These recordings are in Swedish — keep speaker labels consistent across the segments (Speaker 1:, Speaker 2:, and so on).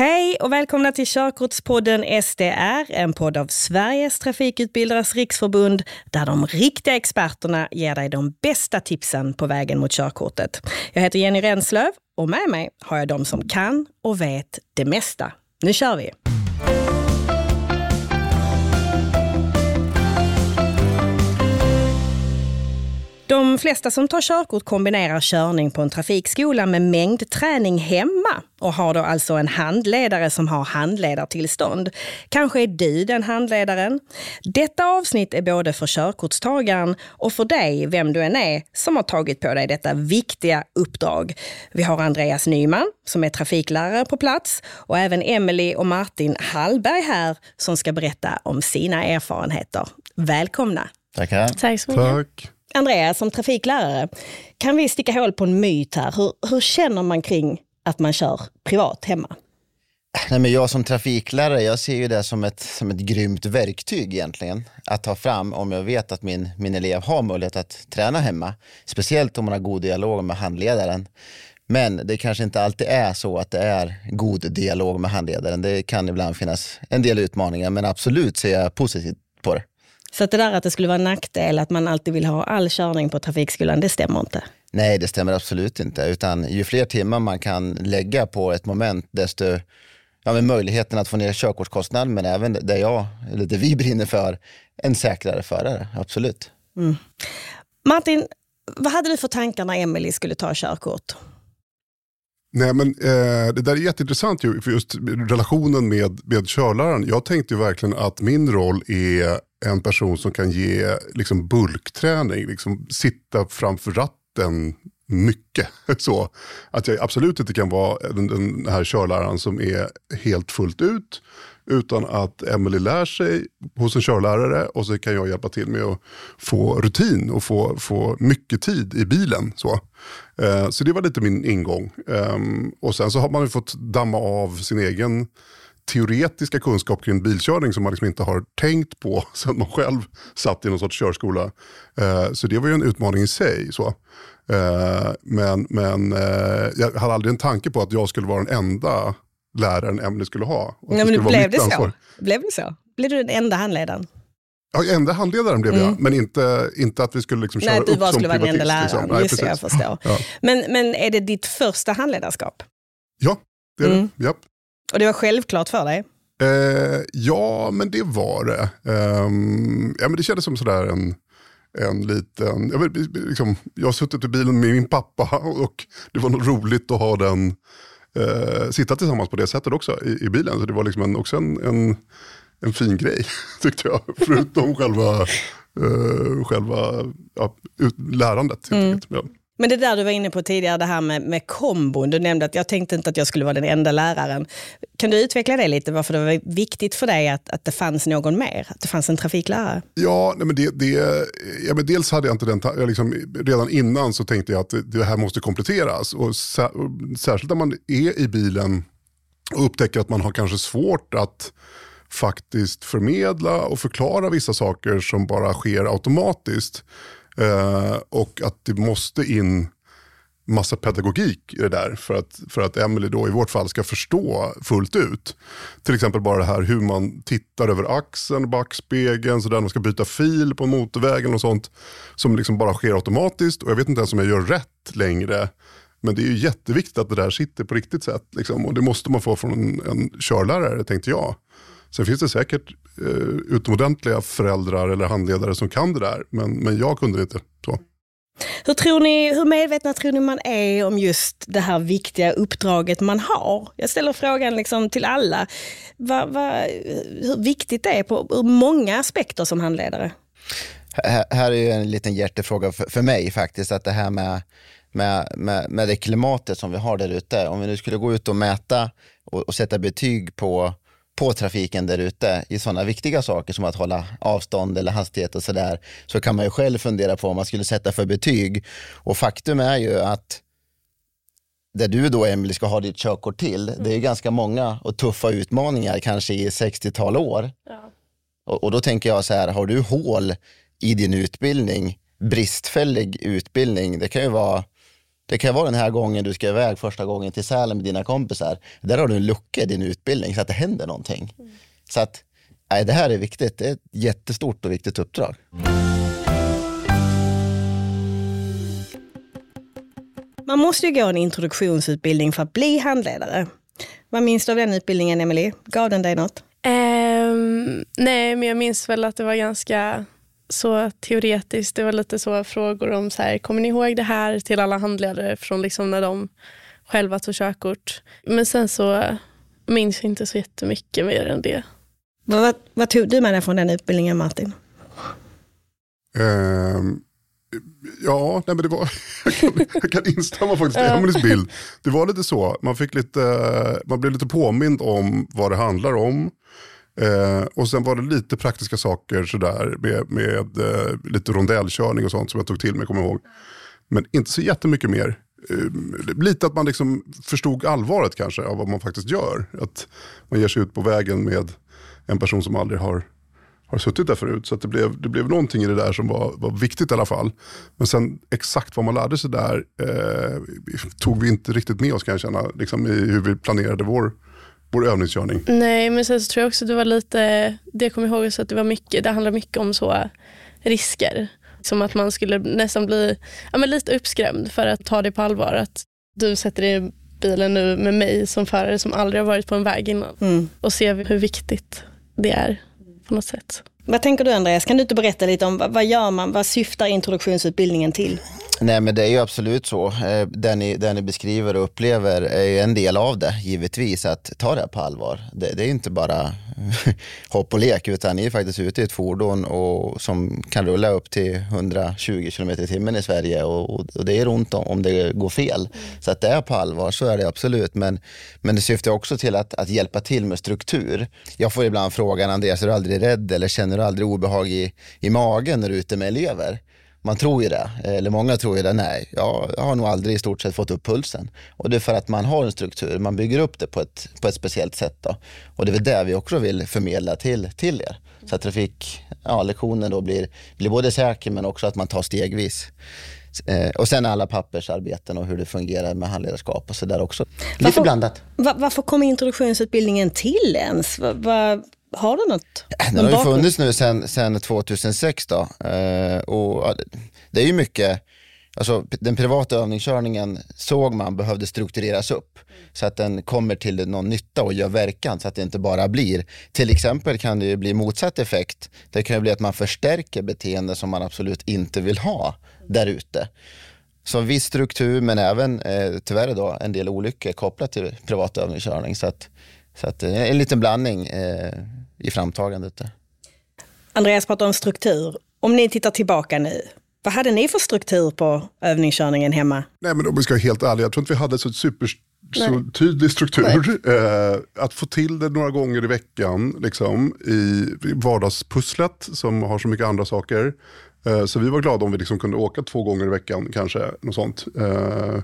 Speaker 1: Hej och välkomna till Körkortspodden SDR, en podd av Sveriges trafikutbildares riksförbund där de riktiga experterna ger dig de bästa tipsen på vägen mot körkortet. Jag heter Jenny Renslöv och med mig har jag de som kan och vet det mesta. Nu kör vi! De flesta som tar körkort kombinerar körning på en trafikskola med mängdträning hemma och har då alltså en handledare som har handledartillstånd. Kanske är du den handledaren? Detta avsnitt är både för körkortstagaren och för dig, vem du än är, som har tagit på dig detta viktiga uppdrag. Vi har Andreas Nyman som är trafiklärare på plats och även Emily och Martin Hallberg här som ska berätta om sina erfarenheter. Välkomna!
Speaker 2: Tackar.
Speaker 3: Tack så mycket.
Speaker 4: Tack.
Speaker 1: Andrea, som trafiklärare, kan vi sticka hål på en myt här? Hur, hur känner man kring att man kör privat hemma?
Speaker 2: Nej, men jag som trafiklärare, jag ser ju det som ett, som ett grymt verktyg egentligen. Att ta fram om jag vet att min, min elev har möjlighet att träna hemma. Speciellt om man har god dialog med handledaren. Men det kanske inte alltid är så att det är god dialog med handledaren. Det kan ibland finnas en del utmaningar, men absolut ser jag positivt på det.
Speaker 1: Så att det där att det skulle vara en nackdel att man alltid vill ha all körning på trafikskolan, det stämmer inte?
Speaker 2: Nej, det stämmer absolut inte. Utan ju fler timmar man kan lägga på ett moment, desto ja, men möjligheten att få ner körkortskostnad, men även det jag, eller det vi brinner för, en säkrare förare. Absolut.
Speaker 1: Mm. Martin, vad hade du för tankar när Emily skulle ta körkort?
Speaker 4: Nej, men, eh, det där är jätteintressant ju, för just relationen med, med körläraren. Jag tänkte ju verkligen att min roll är en person som kan ge liksom, bulkträning, liksom, sitta framför ratten mycket. Så att jag absolut inte kan vara den, den här körläraren som är helt fullt ut. Utan att Emily lär sig hos en körlärare och så kan jag hjälpa till med att få rutin och få, få mycket tid i bilen. Så, eh, så det var lite min ingång. Eh, och sen så har man ju fått damma av sin egen teoretiska kunskap kring bilkörning som man liksom inte har tänkt på sen man själv satt i någon sorts körskola. Eh, så det var ju en utmaning i sig. Så. Eh, men men eh, jag hade aldrig en tanke på att jag skulle vara den enda läraren Emily skulle ha. Och
Speaker 1: Nej,
Speaker 4: det
Speaker 1: men
Speaker 4: vara
Speaker 1: blev, det så? blev det så? Blev du den enda handledaren?
Speaker 4: Ja, enda handledaren blev
Speaker 1: Mm.
Speaker 4: jag, men inte, inte att vi skulle liksom köra
Speaker 1: Nej, du
Speaker 4: upp
Speaker 1: bara
Speaker 4: som
Speaker 1: skulle vara den enda
Speaker 4: privatist,
Speaker 1: läraren.
Speaker 4: liksom. Nej,
Speaker 1: Just det, jag
Speaker 4: precis.
Speaker 1: förstår.
Speaker 4: Ja.
Speaker 1: Men, men är det ditt första handledarskap?
Speaker 4: Ja, det är
Speaker 1: Mm.
Speaker 4: det. Japp.
Speaker 1: Och det var självklart för dig?
Speaker 4: Eh, ja, men det var det. Ehm, ja, men det kändes som sådär en, en liten... Jag, vet, liksom, jag har suttit i bilen med min pappa och det var nog roligt att ha den eh, sitta tillsammans på det sättet också i, i bilen. Så det var liksom en, också en, en, en fin grej tyckte jag. Förutom själva, eh, själva ja, ut, lärandet. helt
Speaker 1: Mm.
Speaker 4: enkelt. Ja.
Speaker 1: Men det där du var inne på tidigare, det här med, med kombon. Du nämnde att jag tänkte inte att jag skulle vara den enda läraren. Kan du utveckla det lite, varför det var viktigt för dig att, att det fanns någon mer? Att det fanns en trafiklärare?
Speaker 4: Ja, nej men det, det, ja, men dels hade jag inte den, jag liksom, redan innan så tänkte jag att det, det här måste kompletteras. Och, sä, och särskilt när man är i bilen och upptäcker att man har kanske svårt att faktiskt förmedla och förklara vissa saker som bara sker automatiskt. Eh, och att det måste in massa pedagogik i det där för att, för att Emily då i vårt fall ska förstå fullt ut. Till exempel bara det här hur man tittar över axeln, backspegeln, sådär man ska byta fil på motorvägen och sånt som liksom bara sker automatiskt och jag vet inte ens om jag gör rätt längre. Men det är ju jätteviktigt att det där sitter på riktigt sätt liksom. och det måste man få från en, en körlärare tänkte jag. Sen finns det säkert utomordentliga föräldrar eller handledare som kan det där men, men jag kunde det inte. Så.
Speaker 1: Hur, tror ni, hur medvetna tror ni man är om just det här viktiga uppdraget man har? Jag ställer frågan liksom till alla. Va, va, hur viktigt det är på ur många aspekter som handledare?
Speaker 2: Här, här är ju en liten hjärtefråga för, för mig faktiskt, att det här med, med, med, med det klimatet som vi har där ute, om vi nu skulle gå ut och mäta och, och sätta betyg på, på trafiken där ute i sådana viktiga saker som att hålla avstånd eller hastighet och sådär, så kan man ju själv fundera på vad man skulle sätta för betyg. Och faktum är ju att där du då Emily ska ha ditt körkort till, det är ju ganska många och tuffa utmaningar, kanske i 60-tal år. Och, och då tänker jag så här, har du hål i din utbildning, bristfällig utbildning, det kan ju vara Det kan vara den här gången du ska iväg första gången till Sälen med dina kompisar. Där har du en lucka i din utbildning så att det händer någonting. Mm. Så att nej, det här är viktigt. Det är ett jättestort och viktigt uppdrag.
Speaker 1: Man måste ju gå en introduktionsutbildning för att bli handledare. Vad minns du av den utbildningen, Emily? Gav den dig något?
Speaker 3: Um, nej, men jag minns väl att det var ganska så teoretiskt. Det var lite så frågor om så här, kommer ni ihåg det här till alla handledare från liksom när de själva tog körkort. Men sen så minns jag inte så jättemycket mer än det.
Speaker 1: Vad, vad tog du med dig från den utbildningen Martin?
Speaker 4: Um, ja, nej men det var, jag, kan, jag kan instämma faktiskt i Emelies bild. Det var lite så, man, fick lite, man blev lite påmind om vad det handlar om. Eh, och sen var det lite praktiska saker sådär med, med eh, lite rondellkörning och sånt som jag tog till mig, kommer ihåg. Men inte så jättemycket mer. Eh, lite att man liksom förstod allvaret kanske av vad man faktiskt gör. Att man ger sig ut på vägen med en person som aldrig har, har suttit där förut. Så det, blev, det blev någonting i det där som var, var viktigt i alla fall. Men sen exakt vad man lärde sig där eh, tog vi inte riktigt med oss kan jag känna. Liksom, I hur vi planerade vår vår övningskörning.
Speaker 3: Nej, men sen så tror jag också att det var lite, det jag kommer ihåg så att det var mycket, det handlar mycket om så risker. Som att man skulle nästan bli ja, men lite uppskrämd för att ta det på allvar. Att du sätter dig i bilen nu med mig som förare som aldrig har varit på en väg innan mm. och ser hur viktigt det är på något sätt.
Speaker 1: Vad tänker du Andreas? Kan du inte berätta lite om vad, vad gör man? Vad syftar introduktionsutbildningen till?
Speaker 2: Nej men det är ju absolut så. Eh, det ni, det ni beskriver och upplever är en del av det givetvis. Att ta det på allvar. Det, det är inte bara hopp och lek utan ni är faktiskt ute i ett fordon och, som kan rulla upp till 120 km i timmen i Sverige och, och det är ont om, om det går fel. Mm. Så att det är på allvar, så är det absolut. Men, men det syftar också till att, att hjälpa till med struktur. Jag får ibland frågan, Andreas är du aldrig rädd eller känner du aldrig obehag i, i magen när du är ute med elever? Man tror ju det, eller många tror ju det. Nej, jag har nog aldrig i stort sett fått upp pulsen. Och det är för att man har en struktur, man bygger upp det på ett, på ett speciellt sätt. Då. Och det är väl det vi också vill förmedla till, till er. Så att trafiklektionen ja, då blir, blir både säker men också att man tar stegvis. Eh, och sen alla pappersarbeten och hur det fungerar med handledarskap och sådär också. Lite varför, blandat.
Speaker 1: Var, varför kom introduktionsutbildningen till ens? Var, var, har du något?
Speaker 2: Den har ju funnits nu sedan, sedan 2006 då. Eh, och det är ju mycket, alltså den privata övningskörningen såg man behövde struktureras upp så att den kommer till någon nytta och gör verkan så att det inte bara blir, till exempel kan det ju bli motsatt effekt. Det kan ju bli att man förstärker beteende som man absolut inte vill ha där ute. Så viss struktur men även eh, tyvärr då, en del olyckor kopplat till privat övningskörning. Så att, så att, eh, en liten blandning eh, i framtagandet. Där.
Speaker 1: Andreas pratar om struktur. Om ni tittar tillbaka nu, vad hade ni för struktur på övningskörningen hemma?
Speaker 4: Nej, men om vi ska vara helt ärliga, jag tror inte vi hade så super så tydlig struktur. Eh, att få till det några gånger i veckan liksom, i vardagspusslet som har så mycket andra saker. Eh, så vi var glada om vi liksom kunde åka två gånger i veckan kanske. Något sånt. Eh,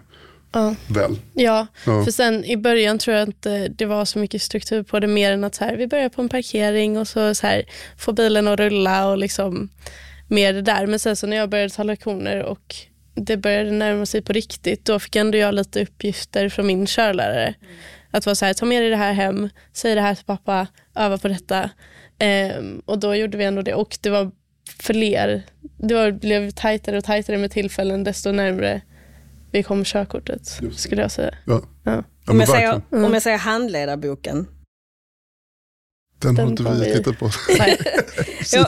Speaker 3: Ja.
Speaker 4: Väl?
Speaker 3: Ja, ja, för sen i början tror jag inte det var så mycket struktur på det mer än att så här, vi börjar på en parkering och så, så här, få bilen att rulla och liksom mer det där. Men sen så när jag började ta lektioner och det började närma sig på riktigt, då fick ändå jag lite uppgifter från min körlärare. Mm. Att vara så här, ta med dig det här hem, säg det här till pappa, öva på detta. Um, och då gjorde vi ändå det och det var fler, det var, blev tajtare och tajtare med tillfällen desto närmre vi kom körkortet, skulle jag säga.
Speaker 4: Ja.
Speaker 1: Ja. Om, jag säger, mm. om jag säger handledarboken.
Speaker 4: Den, Den har inte vi, vi tittat på.
Speaker 1: jag,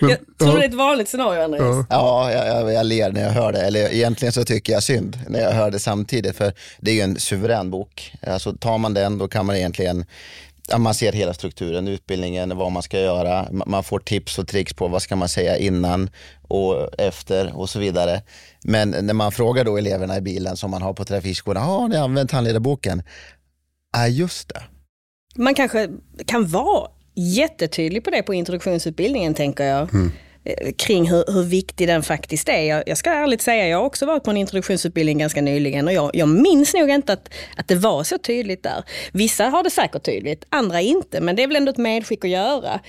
Speaker 1: jag tror det är ett vanligt scenario, Andreas.
Speaker 2: Ja, ja jag, jag ler när jag hör det. Eller egentligen så tycker jag synd när jag hör det samtidigt. För det är ju en suverän bok. Alltså, tar man den då kan man egentligen man ser hela strukturen, utbildningen, vad man ska göra. Man får tips och tricks på vad ska man säga innan och efter och så vidare. Men när man frågar då eleverna i bilen som man har på trafikskolan, har ni använt handledarboken? Ja, just det.
Speaker 1: Man kanske kan vara jättetydlig på det på introduktionsutbildningen tänker jag. Mm. Eh, kring hur, hur, viktig den faktiskt är. Jag, jag, ska ärligt säga, jag har också varit på en introduktionsutbildning ganska nyligen och jag, jag minns nog inte att, att det var så tydligt där. Vissa har det säkert tydligt, andra inte, men det är väl ändå ett medskick att göra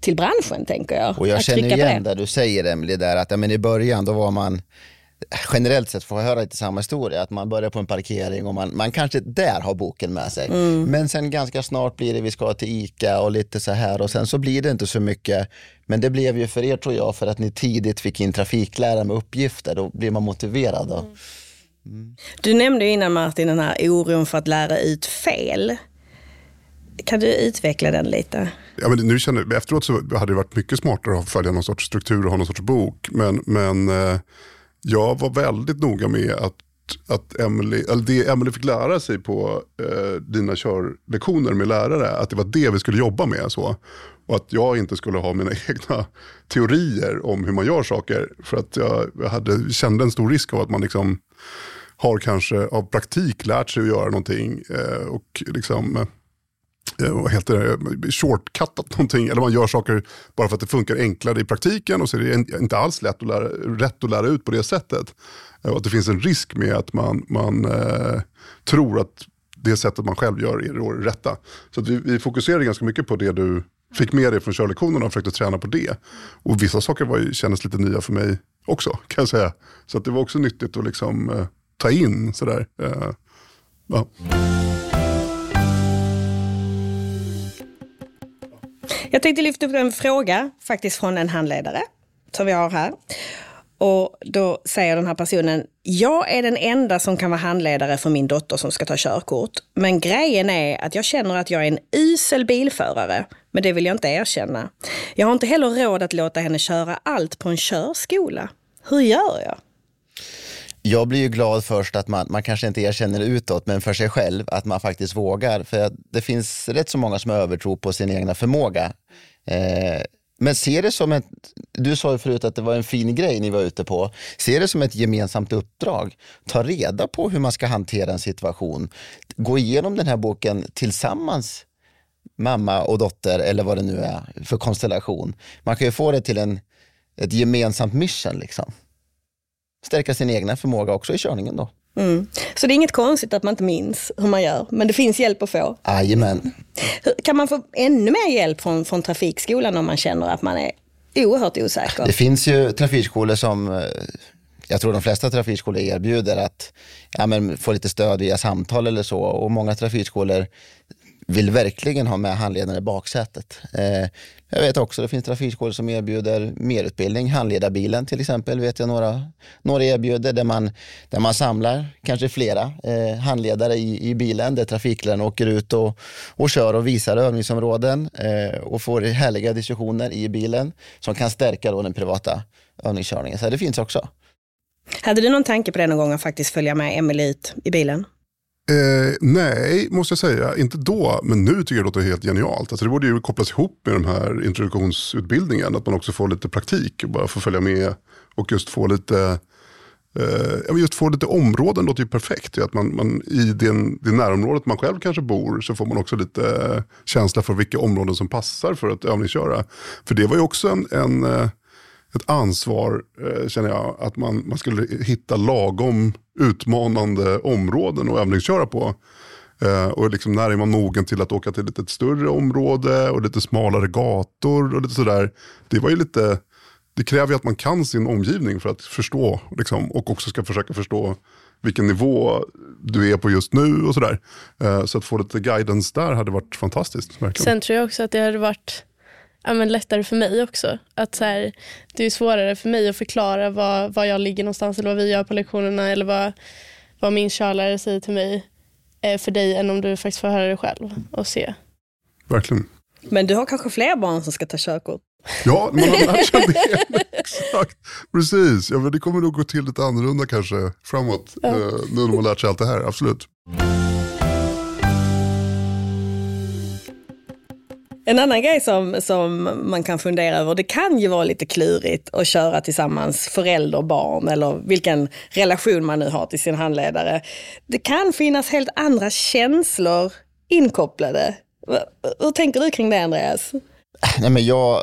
Speaker 1: till branschen tänker jag.
Speaker 2: Och jag känner igen det. du säger Emelie, där att ja, men i början då var man generellt sett får höra lite samma historia, att man börjar på en parkering och man, man kanske där har boken med sig. Mm. Men sen ganska snart blir det vi ska till ICA och lite så här och sen så blir det inte så mycket. Men det blev ju för er tror jag för att ni tidigt fick in trafiklära med uppgifter, då blir man motiverad. Mm.
Speaker 1: Mm. Du nämnde innan Martin den här oron för att lära ut fel. Kan du utveckla den lite?
Speaker 4: Ja, men nu känner, efteråt så hade det varit mycket smartare att följa någon sorts struktur och ha någon sorts bok. Men, men eh, jag var väldigt noga med att att Emily, eller det Emily fick lära sig på eh, dina körlektioner med lärare, att det var det vi skulle jobba med. Så. Och att jag inte skulle ha mina egna teorier om hur man gör saker. För att jag, hade, kände en stor risk av att man liksom har kanske av praktik lärt sig att göra någonting. Eh, och liksom Eh, Eh, vad heter det, shortcuttat någonting. Eller man gör saker bara för att det funkar enklare i praktiken och så är det inte alls lätt att lära, rätt att lära ut på det sättet. Eh, och att det finns en risk med att man, man eh, tror att det sättet man själv gör är det rätta. Så vi, vi fokuserade ganska mycket på det du fick med dig från körlektionerna och försökte träna på det. Och vissa saker var, kändes lite nya för mig också kan jag säga. Så det var också nyttigt att liksom, eh, ta in sådär. Eh, ja.
Speaker 1: Jag tänkte lyfta upp en fråga faktiskt från en handledare som vi har här. Och då säger den här personen, jag är den enda som kan vara handledare för min dotter som ska ta körkort. Men grejen är att jag känner att jag är en usel bilförare, men det vill jag inte erkänna. Jag har inte heller råd att låta henne köra allt på en körskola. Hur gör jag?
Speaker 2: Jag blir ju glad först att man, man kanske inte erkänner utåt, men för sig själv, att man faktiskt vågar. För det finns rätt så många som har övertro på sin egna förmåga. Eh, men se det som ett, du sa ju förut att det var en fin grej ni var ute på. Se det som ett gemensamt uppdrag. Ta reda på hur man ska hantera en situation. Gå igenom den här boken tillsammans, mamma och dotter eller vad det nu är för konstellation. Man kan ju få det till en, ett gemensamt mission. Liksom stärka sin egna förmåga också i körningen då.
Speaker 1: Mm. Så det är inget konstigt att man inte minns hur man gör, men det finns hjälp att få?
Speaker 2: Jajamän.
Speaker 1: Kan man få ännu mer hjälp från, från trafikskolan om man känner att man är oerhört osäker?
Speaker 2: Det finns ju trafikskolor som eh, jag tror de flesta trafikskolor erbjuder att ja, men få lite stöd via samtal eller så och många trafikskolor vill verkligen ha med handledaren i baksätet. Eh, jag vet också att det finns trafikskolor som erbjuder merutbildning. Handledarbilen till exempel vet jag några, några erbjuder där man, där man samlar kanske flera eh, handledare i, i bilen där trafikledaren åker ut och, och kör och visar övningsområden eh, och får härliga diskussioner i bilen som kan stärka då den privata övningskörningen. Så det finns också.
Speaker 1: Hade du någon tanke på det någon gång att faktiskt följa med Emelie ut i bilen?
Speaker 4: Eh, nej, måste jag säga. Inte då, men nu tycker jag det låter helt genialt. Alltså det borde ju kopplas ihop med den här introduktionsutbildningen. Att man också får lite praktik och bara får följa med och just få lite eh, just få lite områden låter ju perfekt. Att man, man, I den, det närområdet man själv kanske bor så får man också lite känsla för vilka områden som passar för att övningsköra. För det var ju också en, en eh, ett ansvar, eh, känner jag, att man, man skulle hitta lagom utmanande områden att övningsköra på. Eh, och liksom när är man mogen till att åka till ett lite större område och lite smalare gator och lite sådär. Det var ju lite, det kräver ju att man kan sin omgivning för att förstå liksom, och också ska försöka förstå vilken nivå du är på just nu och sådär. Eh, så att få lite guidance där hade varit fantastiskt. Verkligen.
Speaker 3: Sen tror jag också att det hade varit ja, men lättare för mig också. Att så här, det är svårare för mig att förklara var, var jag ligger någonstans eller vad vi gör på lektionerna eller vad, vad min körlärare säger till mig eh, för dig än om du faktiskt får höra det själv och se.
Speaker 4: Verkligen.
Speaker 1: Men du har kanske fler barn som ska ta körkort?
Speaker 4: Ja, man har lärt sig det. Exakt, precis. Ja, men det kommer nog gå till lite annorlunda kanske framåt. Ja. Eh, nu när man har lärt sig allt det här, absolut.
Speaker 1: En annan grej som, som man kan fundera över, det kan ju vara lite klurigt att köra tillsammans förälder och barn eller vilken relation man nu har till sin handledare. Det kan finnas helt andra känslor inkopplade. Hur tänker du kring det Andreas?
Speaker 2: Nej, men jag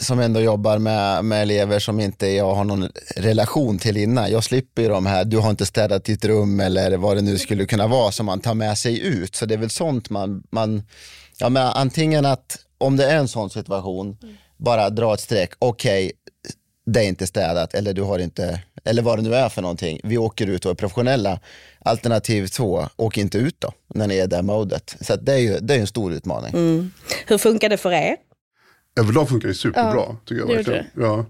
Speaker 2: som ändå jobbar med, med elever som inte jag har någon relation till innan, jag slipper ju de här, du har inte städat ditt rum eller vad det nu skulle kunna vara som man tar med sig ut. Så det är väl sånt man, man Ja, men antingen att om det är en sån situation, mm. bara dra ett streck. Okej, okay, det är inte städat eller du har inte eller vad det nu är för någonting. Vi åker ut och är professionella. Alternativ två, åk inte ut då, när ni är i det modet. Så det är ju det är en stor utmaning.
Speaker 1: Mm. Hur funkar det för er?
Speaker 4: Överlag funkar det superbra,
Speaker 3: Ja,
Speaker 4: tycker jag verkligen. Ja.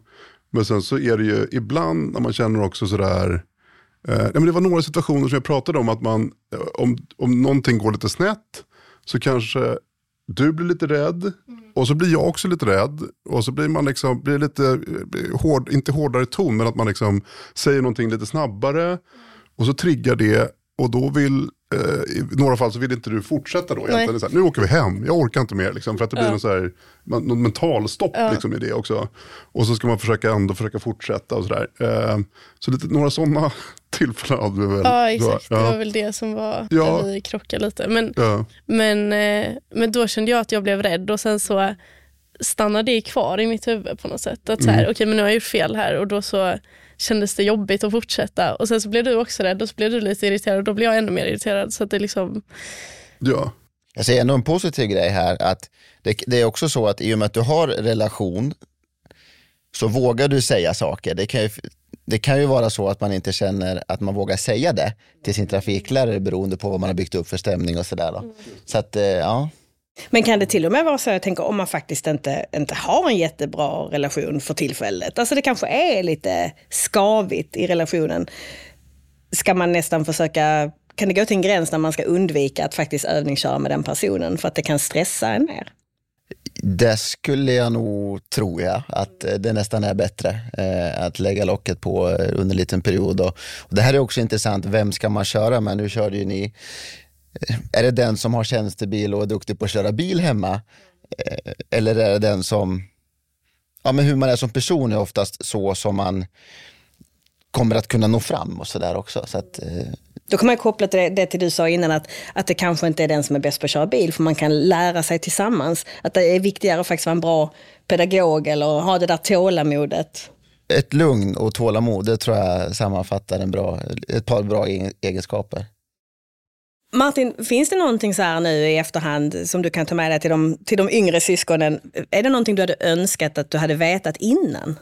Speaker 4: Men sen så är det ju ibland när man känner också sådär, eh, nej men det var några situationer som jag pratade om, att man, eh, om, om någonting går lite snett, så kanske du blir lite rädd och så blir jag också lite rädd. Och så blir man liksom, blir lite, eh, hård, inte hårdare ton, men att man liksom säger någonting lite snabbare. Och så triggar det och då vill, i några fall så vill inte du fortsätta då. Egentligen. Så här, nu åker vi hem, jag orkar inte mer. Liksom, för att det blir någon, så här, någon mental stopp liksom, i det också. Och så ska man försöka ändå försöka fortsätta och sådär. Eh, så lite, några sådana tillfällen hade vi väl.
Speaker 3: Ja, exakt.
Speaker 4: Då,
Speaker 3: Det var
Speaker 4: ja,
Speaker 3: väl det som var
Speaker 4: Ja.
Speaker 3: där vi krockade lite. Men,
Speaker 4: ja.
Speaker 3: men, eh, men då kände jag att jag blev rädd och sen så stannade det kvar i mitt huvud på något sätt. Att så här, okej men nu har jag gjort fel här och då så kändes det jobbigt att fortsätta. Och sen så blev du också rädd och så blev du lite irriterad och då blev jag ännu mer irriterad. Så att det liksom,
Speaker 4: ja.
Speaker 2: Jag ser ändå en positiv grej här, att det, det är också så att i och med att du har relation så vågar du säga saker. Det kan, ju, det kan ju vara så att man inte känner att man vågar säga det till sin trafiklärare beroende på vad man har byggt upp för stämning och sådär. Så att, eh, ja.
Speaker 1: Men kan det till och med vara så, jag tänker om man faktiskt inte, inte har en jättebra relation för tillfället. Alltså det kanske är lite skavigt i relationen. Ska man nästan försöka, kan det gå till en gräns när man ska undvika att faktiskt övningsköra med den personen för att det kan stressa en mer?
Speaker 2: Det skulle jag nog tro, ja. Att eh, det nästan är bättre eh, att lägga locket på eh, under en liten period. Och, och det här är också intressant, vem ska man köra med? Nu körde ju ni, är det den som har tjänstebil och är duktig på att köra bil hemma? Eh, eller är det den som, ja men hur man är som person är oftast så som man kommer att kunna nå fram och sådär också. Så att, eh,
Speaker 1: Då kan man koppla till det, det till du sa innan, att, att det kanske inte är den som är bäst på att köra bil, för man kan lära sig tillsammans. Att det är viktigare att faktiskt vara en bra pedagog eller ha det där tålamodet.
Speaker 2: ett lugn och tålamod, det tror jag sammanfattar en bra, ett par bra e- egenskaper.
Speaker 1: Martin, finns det någonting så här nu i efterhand som du kan ta med dig till de, till de yngre syskonen? Är det någonting du hade önskat att du hade vetat innan?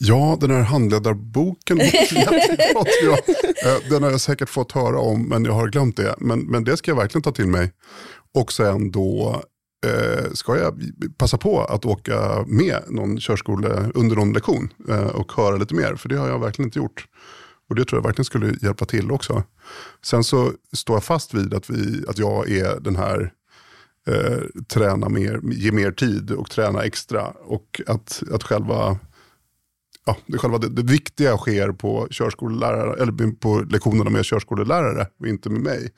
Speaker 4: Ja, den här handledarboken jag. Eh, Den har jag säkert fått höra om, men jag har glömt det. Men, men det ska jag verkligen ta till mig. Och sen då eh, ska jag passa på att åka med någon körskole under någon lektion eh, och höra lite mer, för det har jag verkligen inte gjort. Och det tror jag verkligen skulle hjälpa till också. Sen så står jag fast vid att, vi, att jag är den här eh, träna mer, ge mer tid och träna extra. Och att, att själva ja, det, själva det, det viktiga sker på, körskolelärare, eller på lektionerna med körskolelärare och inte med mig.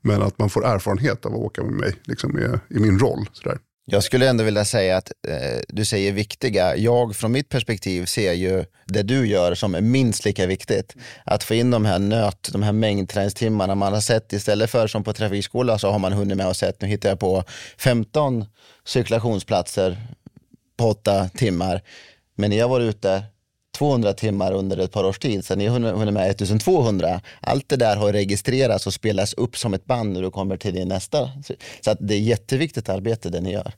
Speaker 4: Men att man får erfarenhet av att åka med mig liksom i, i min roll. Sådär.
Speaker 2: Jag skulle ändå vilja säga att eh, du säger viktiga. Jag från mitt perspektiv ser ju det du gör som är minst lika viktigt. Att få in de här nöt, de här mängdträningstimmarna man har sett istället för som på trafikskola så har man hunnit med och sett, nu hittar jag på 15 cirkulationsplatser på åtta timmar. Men när jag var ute 200 timmar under ett par års tid, så ni har hunnit med 1200. Allt det där har registrerats och spelats upp som ett band när du kommer till din nästa. Så att det är jätteviktigt arbete det ni gör.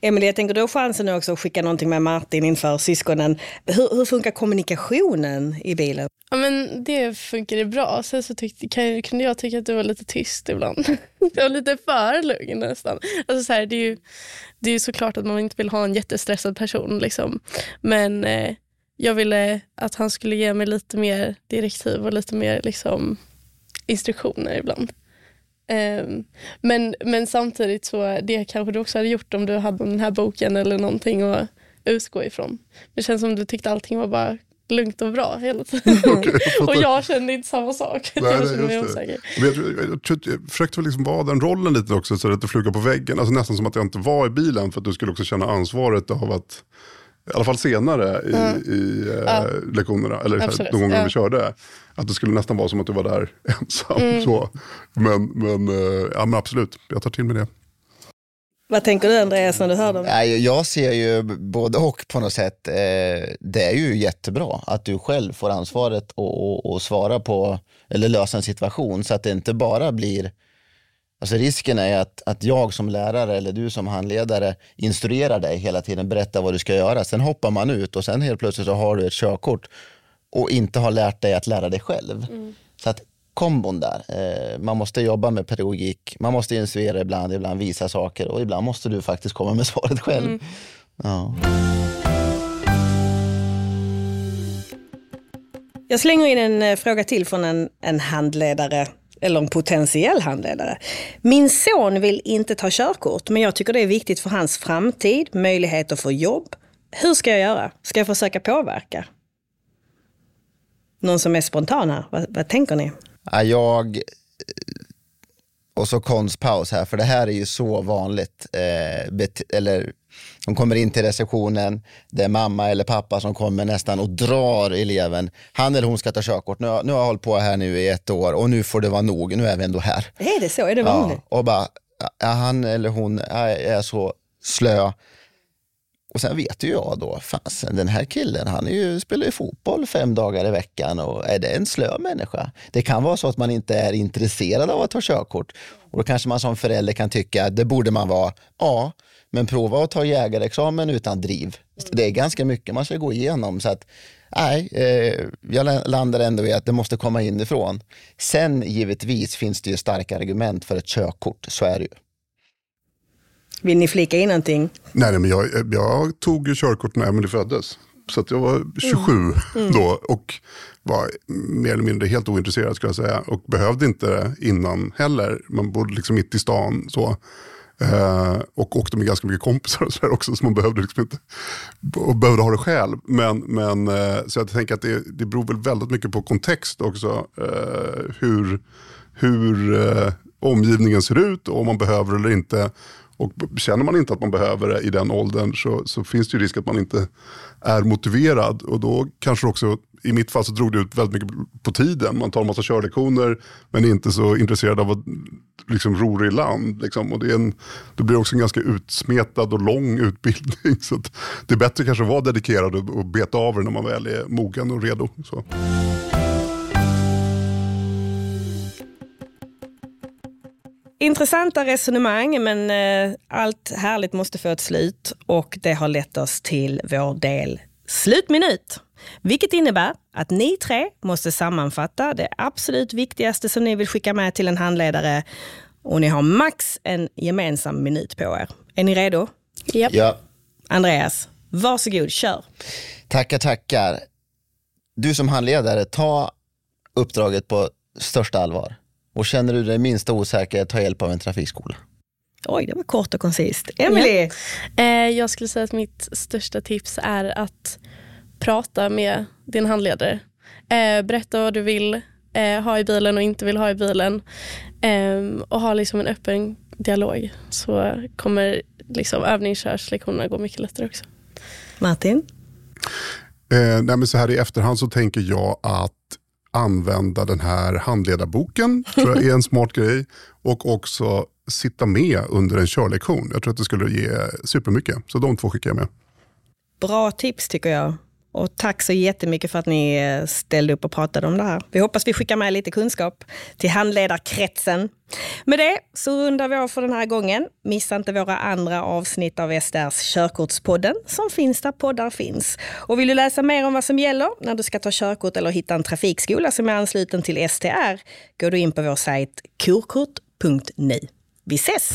Speaker 1: Emelie, jag tänker du har chansen nu också att skicka någonting med Martin inför syskonen. Hur, hur funkar kommunikationen i bilen?
Speaker 3: ja, men det funkade bra. Sen så tyckte, kan, kunde jag tycka att du var lite tyst ibland. Det var lite för lugn nästan. Alltså så här, det, är ju, det är ju såklart att man inte vill ha en jättestressad person. Liksom. Men eh, jag ville att han skulle ge mig lite mer direktiv och lite mer liksom, instruktioner ibland. Ehm, men, men samtidigt så det kanske du också hade gjort om du hade den här boken eller någonting att utgå ifrån. Det känns som du tyckte allting var bara lugnt och bra hela tiden. och jag kände inte samma sak.
Speaker 4: Nej,
Speaker 3: jag kände mig osäker.
Speaker 4: Men Jag, jag, jag, jag försökte liksom vara den rollen lite också så att det flugade på väggen. Alltså nästan som att jag inte var i bilen för att du skulle också känna ansvaret av att i alla fall senare i, i eh,
Speaker 3: Ja.
Speaker 4: lektionerna, eller här, de gånger
Speaker 3: ja.
Speaker 4: vi körde, att det skulle nästan vara som att du var där ensam.
Speaker 3: Mm.
Speaker 4: Så. Men, men, eh, ja, men absolut, jag tar till mig det.
Speaker 1: Vad tänker du Andreas när du hör dem?
Speaker 2: Nej, jag ser ju både och på något sätt. Eh, Det är ju jättebra att du själv får ansvaret och, och, och svara på eller lösa en situation så att det inte bara blir Alltså risken är att, att jag som lärare eller du som handledare instruerar dig hela tiden, berättar vad du ska göra. Sen hoppar man ut och sen helt plötsligt så har du ett körkort och inte har lärt dig att lära dig själv. Mm. Så att kombon där. Eh, man måste jobba med pedagogik, man måste instruera ibland, ibland visa saker och ibland måste du faktiskt komma med svaret själv. Mm. Ja.
Speaker 1: Jag slänger in en eh, fråga till från en, en handledare eller en potentiell handledare. Min son vill inte ta körkort, men jag tycker det är viktigt för hans framtid, möjligheter för jobb. Hur ska jag göra? Ska jag försöka påverka? Någon som är spontan här, vad, vad tänker ni?
Speaker 2: Jag eh, och så konstpaus här, för det här är ju så vanligt. Eh, eller de kommer in till receptionen, det är mamma eller pappa som kommer nästan och drar eleven. Han eller hon ska ta körkort. Nu, nu har jag hållit på här nu i ett år och nu får det vara nog. Nu är vi ändå här.
Speaker 1: Är det så? Är det vanligt?
Speaker 2: Ja, och bara, han eller hon är så slö och sen vet ju jag då, fasen den här killen han är ju, spelar ju fotboll fem dagar i veckan och är det en slö människa? Det kan vara så att man inte är intresserad av att ta körkort och då kanske man som förälder kan tycka, det borde man vara, ja, men prova att ta jägarexamen utan driv. Det är ganska mycket man ska gå igenom så att nej, eh, jag landar ändå i att det måste komma inifrån. Sen givetvis finns det ju starka argument för ett körkort, så är det ju.
Speaker 1: Vill ni flika in någonting?
Speaker 4: Nej, nej men jag, jag tog ju körkort när Emelie föddes. Så att jag var 27 mm. mm. då och var mer eller mindre helt ointresserad skulle jag säga. Och behövde inte det innan heller. Man bodde liksom mitt i stan. så. Uh, och åkte med ganska mycket kompisar och så också, så man behövde liksom inte och behövde ha det själv. Men, men, uh, så jag tänker att det, det beror väl väldigt mycket på kontext också. Uh, hur hur omgivningen ser ut och om man behöver det eller inte. Och känner man inte att man behöver det i den åldern så, så finns det ju risk att man inte är motiverad. Och då kanske också, i mitt fall så drog det ut väldigt mycket på tiden. Man tar en massa körlektioner men är inte så intresserad av att liksom, ro i land. Liksom. Och det, är en, det blir också en ganska utsmetad och lång utbildning. Så det är bättre kanske att vara dedikerad och, och beta av det när man väl är mogen och redo. Så.
Speaker 1: Intressanta resonemang, men eh, allt härligt måste få ett slut och det har lett oss till vår del slutminut. Vilket innebär att ni tre måste sammanfatta det absolut viktigaste som ni vill skicka med till en handledare och ni har max en gemensam minut på er. Är ni redo?
Speaker 3: Yep.
Speaker 2: Ja.
Speaker 1: Andreas, varsågod, kör.
Speaker 2: Tackar, tackar. Du som handledare, ta uppdraget på största allvar. Och känner du dig minsta osäker, ta hjälp av en trafikskola.
Speaker 1: Oj, det var kort och koncist. Emily?
Speaker 3: Ja. Eh, jag skulle säga att mitt största tips är att prata med din handledare. Eh, berätta vad du vill eh, ha i bilen och inte vill ha i bilen. Ehm, och ha liksom en öppen dialog. Så kommer liksom övningskörslektionerna gå mycket lättare också.
Speaker 1: Martin?
Speaker 4: Eh, nej men så här i efterhand så tänker jag att använda den här handledarboken, tror jag är en smart grej. Och också sitta med under en körlektion. Jag tror att det skulle ge supermycket. Så de två skickar jag med.
Speaker 1: Bra tips tycker jag. Och tack så jättemycket för att ni eh, ställde upp och pratade om det här. Vi hoppas vi skickar med lite kunskap till handledarkretsen. Med det så rundar vi av för den här gången. Missa inte våra andra avsnitt av SDRs Körkortspodden som finns där poddar finns. Och vill du läsa mer om vad som gäller när du ska ta körkort eller hitta en trafikskola som är ansluten till STR går du in på vår sajt kurkort.nu. Vi ses!